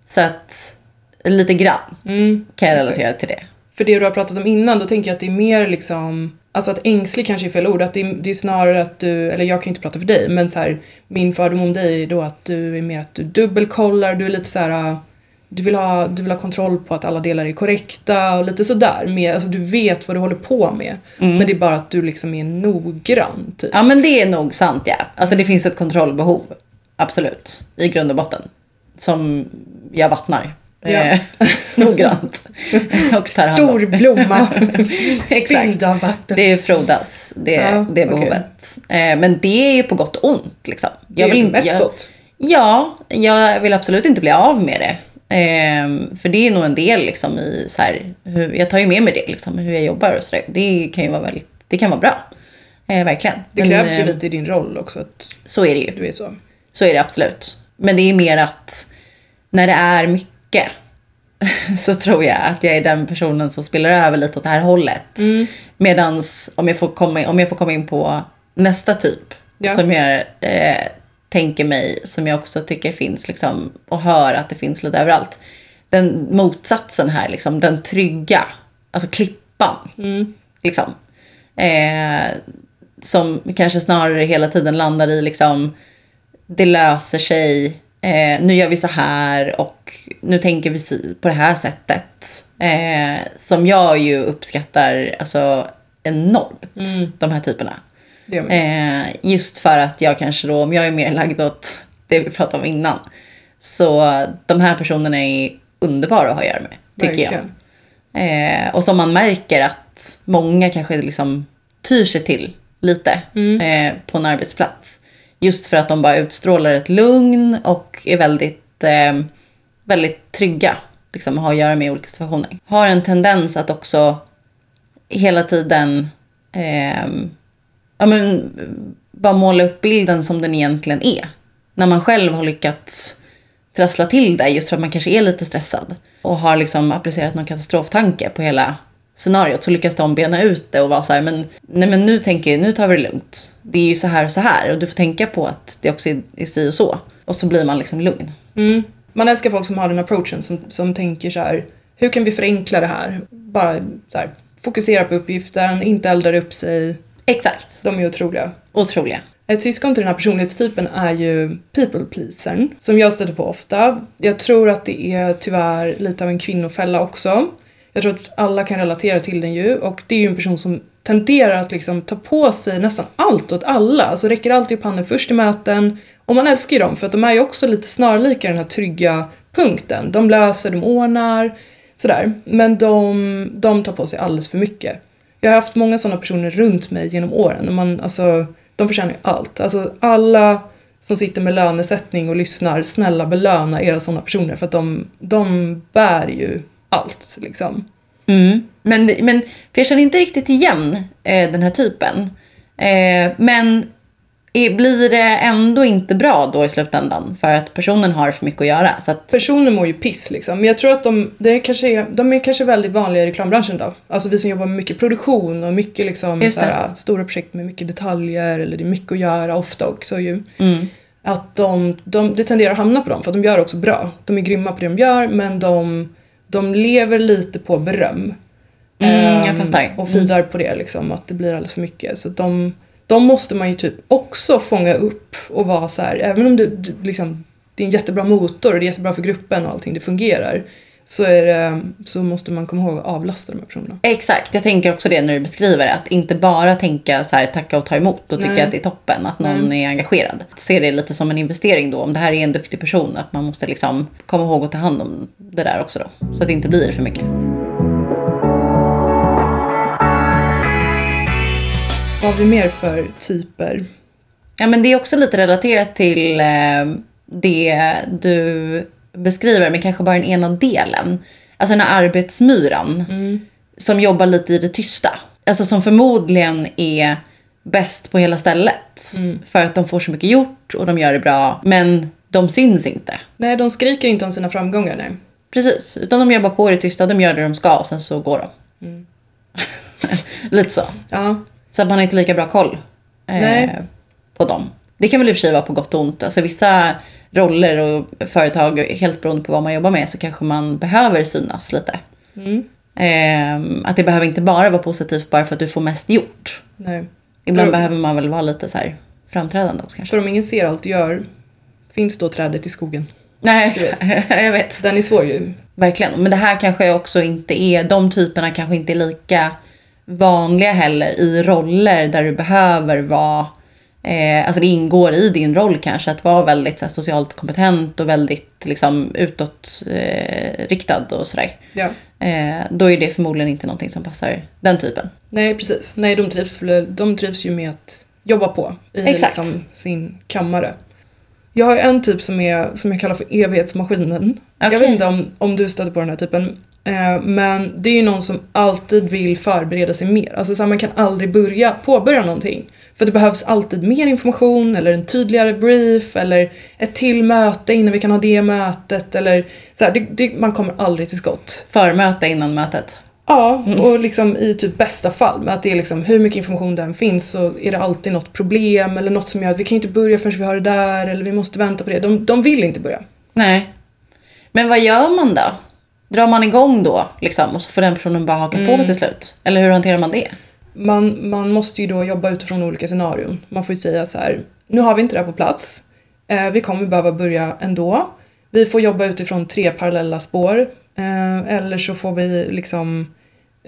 så att, lite grann kan jag relatera till det. För det du har pratat om innan, då tänker jag att det är mer liksom Alltså att ängslig kanske är fel ord, att det är, det är snarare att du, eller jag kan inte prata för dig, men så här, min fördom om dig är då att du är mer att du dubbelkollar, du är lite så här. Du vill, ha, du vill ha kontroll på att alla delar är korrekta och lite sådär. Mer, alltså du vet vad du håller på med. Men det är bara att du liksom är noggrann. Typ. Ja men det är nog sant ja. Alltså det finns ett kontrollbehov. Absolut. I grund och botten. Som jag vattnar. Ja. Eh, noggrant. och tar hand om. Stor blomma, Exakt. av vatten. Det frodas, det, Ja, det behovet. Eh, men det är ju på gott och ont liksom. Det är inte- mest jag, gott. Ja, jag vill absolut inte bli av med det. Eh, för det är nog en del liksom i så här, hur, jag tar ju med mig det liksom, hur jag jobbar och sådär. Det kan ju vara väldigt, det kan vara bra. Eh, verkligen. Det Men, krävs ju eh, lite i din roll också att Så är det ju. du är så. Så är det absolut. Men det är mer att när det är mycket så tror jag att jag är den personen som spelar över lite åt det här hållet. Mm. Medans om jag, får komma, om jag får komma in på nästa typ Ja. som jag eh, tänker mig, som jag också tycker finns liksom, och hör att det finns lite överallt. Den motsatsen här, liksom, den trygga, alltså klippan. Mm. Liksom. Eh, som kanske snarare hela tiden landar i liksom, det löser sig, eh, nu gör vi så här och nu tänker vi på det här sättet. Eh, som jag ju uppskattar alltså, enormt, de här typerna. Eh, just för att jag kanske då, om jag är mer lagd åt det vi pratade om innan. Så de här personerna är underbara att ha att göra med, tycker jag. Verkligen. Eh, och som man märker att många kanske liksom tyr sig till lite eh, på en arbetsplats. Just för att de bara utstrålar ett lugn och är väldigt, eh, väldigt trygga. Liksom, att att göra med i olika situationer. Har en tendens att också hela tiden eh, ja, men, bara måla upp bilden som den egentligen är. När man själv har lyckats trassla till det just för att man kanske är lite stressad och har liksom applicerat någon katastroftanke på hela scenariot så lyckas de bena ut det och vara så här, men, nej, men nu tänker jag, nu tar vi det lugnt. Det är ju så här och så här och du får tänka på att det också är, är si och så. Och så blir man liksom lugn. Mm. Man älskar folk som har den approachen som, som tänker så här. hur kan vi förenkla det här? Bara så här, fokusera på uppgiften, inte eldar upp sig. Exakt. De är otroliga. Otroliga. Ett syskon till den här personlighetstypen är ju people pleasern, som jag stöter på ofta. Jag tror att det är tyvärr lite av en kvinnofälla också. Jag tror att alla kan relatera till den ju och det är ju en person som tenderar att liksom ta på sig nästan allt åt alla. Alltså räcker alltid upp handen först i möten. Och man älskar ju dem för att de är ju också lite snarlika den här trygga punkten. De löser, de ordnar, sådär. Men de, de tar på sig alldeles för mycket. Jag har haft många sådana personer runt mig genom åren. Och man, alltså, de förtjänar ju allt. Alltså alla som sitter med lönesättning och lyssnar, snälla belöna era sådana personer för att de, de bär ju allt liksom. Mm. Men, men för jag känner inte riktigt igen eh, den här typen. Eh, men är, blir det ändå inte bra då i slutändan? För att personen har för mycket att göra. Så att, Personer mår ju piss liksom. Men jag tror att de, det är kanske, de är kanske väldigt vanliga i reklambranschen då. Alltså vi som jobbar med mycket produktion och mycket liksom såhär, stora projekt med mycket detaljer eller det är mycket att göra ofta också ju. mm. Att de, de, det tenderar att hamna på dem för att de gör också bra. De är grymma på det de gör men de, de lever lite på beröm. Mm, jag Ehm, fattar. Och filar på det liksom, att det blir alldeles för mycket. Så de, de måste man ju typ också fånga upp och vara så här, även om du, du liksom, det är en jättebra motor och det är jättebra för gruppen och allting, det fungerar. Så, är det, så måste man komma ihåg att avlasta de här personerna. Exakt, jag tänker också det när du beskriver det. Att inte bara tänka så här tacka och ta emot och tycka Nej. att det är toppen att någon är engagerad. Se det lite som en investering då. Om det här är en duktig person, att man måste liksom komma ihåg att ta hand om det där också då. Så att det inte blir för mycket. Vad har vi mer för typer? Ja, men det är också lite relaterat till eh, det du beskriver, men kanske bara den ena delen. Alltså den här arbetsmyran som jobbar lite i det tysta. Alltså som förmodligen är bäst på hela stället. För att de får så mycket gjort och de gör det bra, men de syns inte. Nej, de skriker inte om sina framgångar, nej. Precis, utan de jobbar på i det tysta, de gör det de ska och sen så går de. lite så. Ja, Så att man har inte lika bra koll eh, på dem. Det kan väl i och för sig vara på gott och ont. Alltså vissa roller och företag, helt beroende på vad man jobbar med, så kanske man behöver synas lite. Mm. Eh, att det behöver inte bara vara positivt bara för att du får mest gjort. nej. Ibland För- behöver man väl vara lite så här framträdande också kanske. För om ingen ser allt du gör, finns då trädet i skogen? Nej, exakt. jag vet. Den är svår ju. Verkligen. Men det här kanske också inte är, de typerna kanske inte är lika vanliga heller i roller där du behöver vara, eh, alltså det ingår i din roll kanske att vara väldigt så här, socialt kompetent och väldigt liksom utåt eh, och sådär. Ja. Eh, då är det förmodligen inte någonting som passar den typen. Nej, precis. Nej, de trivs, de trivs ju med att jobba på i liksom sin kammare. Jag har en typ som, är, som jag kallar för evighetsmaskinen. Jag Okej. vet inte om, om du stöter på den här typen. Eh, men det är ju någon som alltid vill förbereda sig mer. Alltså så här, man kan aldrig börja, påbörja någonting. För det behövs alltid mer information eller en tydligare brief eller ett till möte innan vi kan ha det mötet. Eller så här, det, det, man kommer aldrig till skott. Förmöte innan mötet. Ja, och liksom i typ bästa fall med att det är liksom hur mycket information den finns så är det alltid något problem eller något som gör att vi kan inte börja förrän vi har det där eller vi måste vänta på det. De, de vill inte börja. Nej. Men vad gör man då? Drar man igång då liksom och så får den personen bara haka på till slut? Eller hur hanterar man det? Man, man måste ju då jobba utifrån olika scenarion. Man får ju säga så här, nu har vi inte det här på plats. Eh, vi kommer behöva börja ändå. Vi får jobba utifrån tre parallella spår. Eh, eller så får vi liksom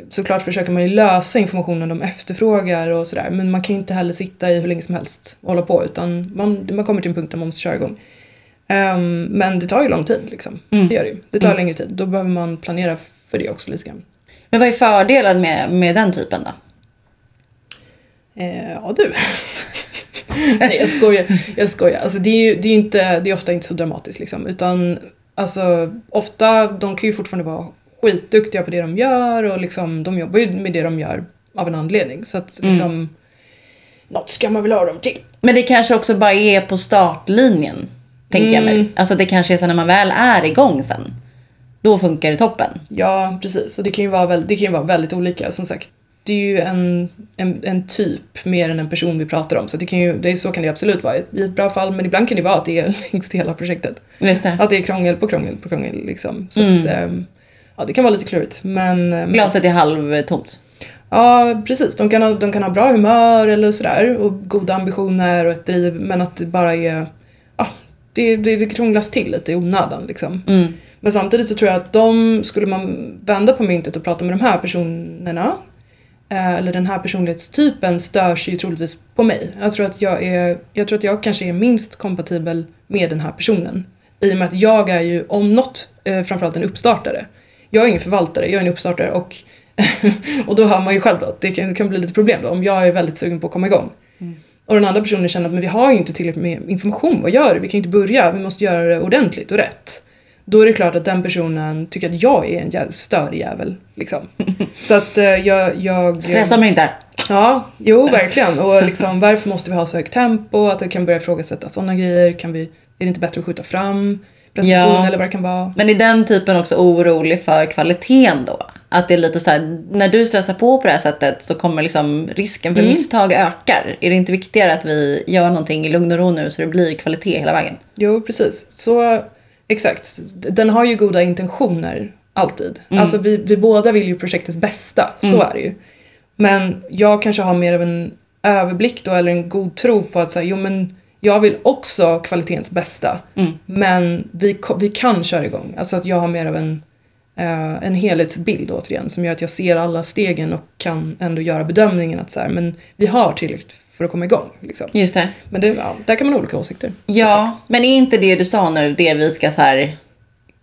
Såklart försöker man ju lösa informationen de efterfrågar och sådär men man kan ju inte heller sitta i hur länge som helst och hålla på utan man, man kommer till en punkt där man måste köra igång. Ehm, men det tar ju lång tid liksom. Mm. Det gör det ju. Det tar längre tid. Då behöver man planera för det också lite grann. Men vad är fördelen med, med den typen då? Eh, ja du. Nej jag skojar. Jag skojar. Alltså det är ju det är inte, det är ofta inte så dramatiskt liksom. Utan alltså ofta, de kan ju fortfarande vara skitduktiga på det de gör och liksom de jobbar ju med det de gör av en anledning. Så att liksom något ska man väl ha dem till. Men det kanske också bara är på startlinjen, tänker jag mig. Alltså det kanske är så när man väl är igång sen. Då funkar det toppen. Ja, precis. Och det kan ju vara, väl, det kan ju vara väldigt olika. Som sagt, det är ju en, en, en typ mer än en person vi pratar om. Så det kan ju, det är, så kan det absolut vara i ett bra fall. Men ibland kan det vara att det är längs hela projektet. Det. Att det är krångel på krångel på krångel liksom. Så Mm. att, ehm, ja, det kan vara lite klurigt. Men, ehm, Glaset är halvtomt. Ja, precis. De kan, ha, de kan ha bra humör eller sådär och goda ambitioner och ett driv men att det bara är... Ja, det, det, det krånglas till lite i onödan liksom. Mm. Men samtidigt så tror jag att de, skulle man vända på myntet och prata med de här personerna eller den här personlighetstypen stör sig ju troligtvis på mig. Jag tror, att jag, är, jag tror att jag kanske är minst kompatibel med den här personen. I och med att jag är ju om något eh, framförallt en uppstartare. Jag är ingen förvaltare, jag är en uppstartare och, och då hör man ju själv då att det kan, kan bli lite problem då om jag är väldigt sugen på att komma igång. Och den andra personen känner att men vi har ju inte tillräckligt med information, vad gör vi? Vi kan ju inte börja, vi måste göra det ordentligt och rätt. Då är det klart att den personen tycker att jag är en störig jävel. Liksom. Så att eh, jag, jag... Stressa mig inte. Ja, jo verkligen. Och liksom, varför måste vi ha så högt tempo? Att det kan börja ifrågasätta sådana grejer. Kan vi, är det inte bättre att skjuta fram prestation Ja. eller vad det kan vara? Men är den typen också orolig för kvaliteten då? Att det är lite så här, när du stressar på på det här sättet så kommer liksom risken för misstag ökar. Är det inte viktigare att vi gör någonting i lugn och ro nu så det blir kvalitet hela vägen? Jo, precis. Så exakt. Den har ju goda intentioner alltid. Alltså vi, vi båda vill ju projektets bästa, så är det ju. Men jag kanske har mer av en överblick då eller en god tro på att säga, jo men jag vill också kvalitetens bästa. Mm. Men vi, vi kan köra igång. Alltså att jag har mer av en, eh, en helhetsbild återigen som gör att jag ser alla stegen och kan ändå göra bedömningen att så här, men vi har tillräckligt för att komma igång. Liksom. Just det. Men det, ja, där kan man ha olika åsikter. Ja, men är inte det du sa nu det vi ska så här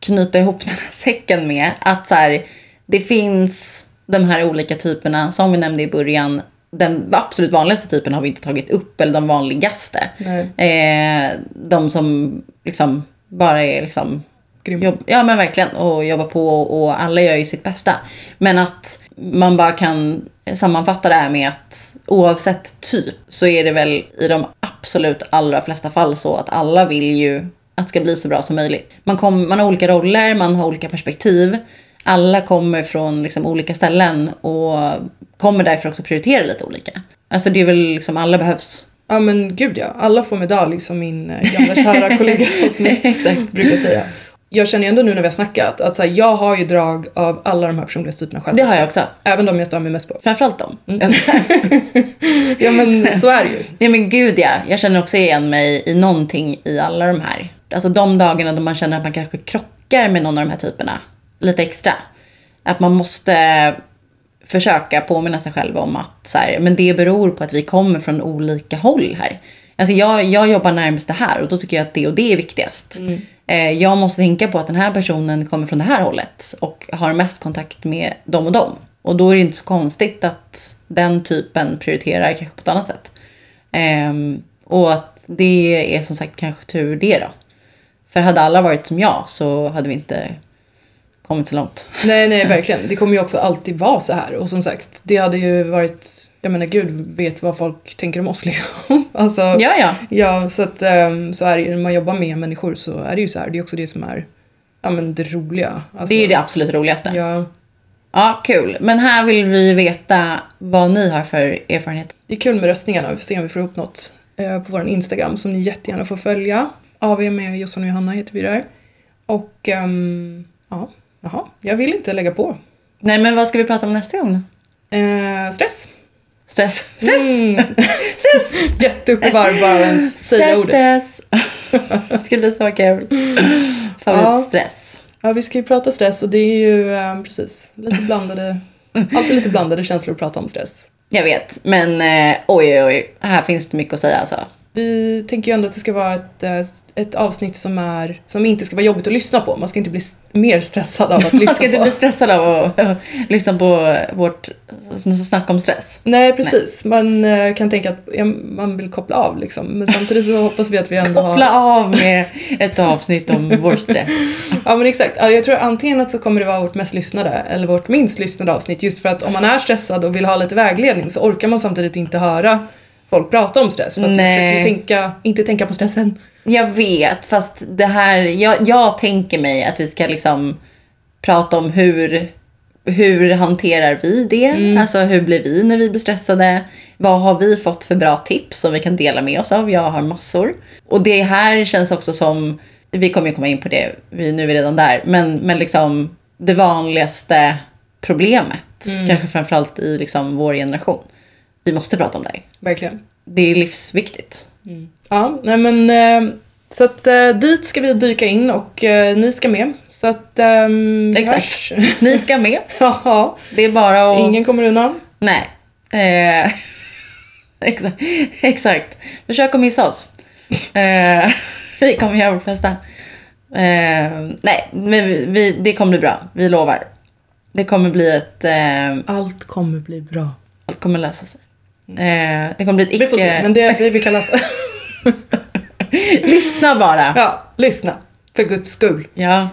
knyta ihop den här säcken med? Att så här, det finns de här olika typerna, som vi nämnde i början. Den absolut vanligaste typen har vi inte tagit upp, eller de vanligaste. Eh, de som liksom bara är liksom. Jobb, ja men verkligen, och jobba på och alla gör ju sitt bästa. Men att man bara kan sammanfatta det här med att oavsett typ så är det väl i de absolut allra flesta fall så att alla vill ju att det ska bli så bra som möjligt. Man, kom, man har olika roller, man har olika perspektiv. Alla kommer från liksom olika ställen och kommer därför också prioritera lite olika. Alltså det är väl liksom alla behövs. Ja men gud ja, alla får medalj som min eh, gamla kära kollega Rasmus brukar säga. Jag känner ju ändå nu när vi har snackat att så här, jag har ju drag av alla de här personlighetstyperna själv Det har jag också. Även de jag stör mig mest på. Framförallt dem. Mm. Ja men så är det ju. Ja men gud ja, jag känner också igen mig i någonting i alla de här. Alltså de dagarna då man känner att man kanske krockar med någon av de här typerna lite extra. Att man måste försöka påminna sig själv om att så här, men det beror på att vi kommer från olika håll här. Alltså jag, jag jobbar närmast det här och då tycker jag att det och det är viktigast. Eh, Eh, jag måste tänka på att den här personen kommer från det här hållet och har mest kontakt med dem och dem. Och då är det inte så konstigt att den typen prioriterar kanske på ett annat sätt. Ehm, och att det är som sagt kanske tur det då. För hade alla varit som jag så hade vi inte kommit så långt. Nej nej verkligen. Det kommer ju också alltid vara så här. Och som sagt, det hade ju varit, jag menar gud vet vad folk tänker om oss liksom. Alltså, Ja, ja. Ja, så att ehm, så är det ju. När man jobbar med människor så är det ju så här. Det är också det som är ja, men det roliga. Alltså, Det är ju det absolut roligaste. Ja. Ja, kul. Men här vill vi veta vad ni har för erfarenhet. det är kul med röstningarna. Vi får se om vi får upp något eh, på vår Instagram som ni jättegärna får följa. AV med Jossan och Johanna heter vi där. Och um, ja, jaha, jag vill inte lägga på. Nej, men vad ska vi prata om nästa gång? Eh, stress. Stress. Stress! Mm. Stress! Jätte upp i varv bara av ens säga Stress, ordet. stress. det ska bli så kul. Favoritstress. Ja, vi ska ju prata stress och det är ju eh, precis lite blandade, alltid lite blandade känslor att prata om stress. Jag vet, men eh, oj, oj, oj. Här finns det mycket att säga alltså. Vi tänker ju ändå att det ska vara ett, eh, ett avsnitt som, är, som inte ska vara jobbigt att lyssna på. Man ska inte bli mer stressad av att lyssna Man ska inte på. bli stressad av att äh, lyssna på vårt snack om stress. Nej, precis. Man eh, kan tänka att ja, man vill koppla av liksom. Men samtidigt så hoppas vi att vi ändå har... Koppla av med ett avsnitt om vår stress. Ja men exakt. Ja, jag tror antingen att så kommer det vara vårt mest lyssnade eller vårt minst lyssnade avsnitt. Just för att om man är stressad och vill ha lite vägledning så orkar man samtidigt inte höra folk prata om stress. För att Nej. försöker tänka, inte tänka på stressen. Jag vet, fast det här, jag, jag tänker mig att vi ska liksom prata om hur, hur hanterar vi det? Alltså hur blir vi när vi blir stressade? Vad har vi fått för bra tips som vi kan dela med oss av? Jag har massor. Och det här känns också som, vi kommer ju komma in på det, vi, nu är vi redan där, men, men liksom det vanligaste problemet, kanske framförallt i liksom vår generation. Vi måste prata om det här. Verkligen. Det är livsviktigt. Ja, nej men eh, så att eh, dit ska vi dyka in och eh, ni ska med. Så att... ehm, Exakt. hörs. Ni ska med. Ja, Det är bara att... ingen kommer undan. Nej. Exakt. exakt. Försök att missa oss. Vi kommer göra vårt bästa. Nej, men vi, vi, det kommer bli bra. Vi lovar. Det kommer bli ett... Allt kommer bli bra. allt kommer lösa sig. Eh, det kommer bli ett icke... Vi får se, men det är det vi kan läsa. Lyssna bara! ja, lyssna. För guds skull. Ja.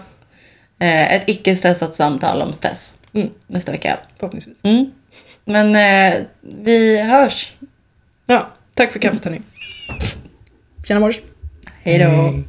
Eh, ett icke-stressat samtal om stress. Mm. Nästa vecka. Förhoppningsvis. Mm. Men eh, vi hörs. Ja, tack för kaffet hörni. Tjena mors. Hej då. Hej.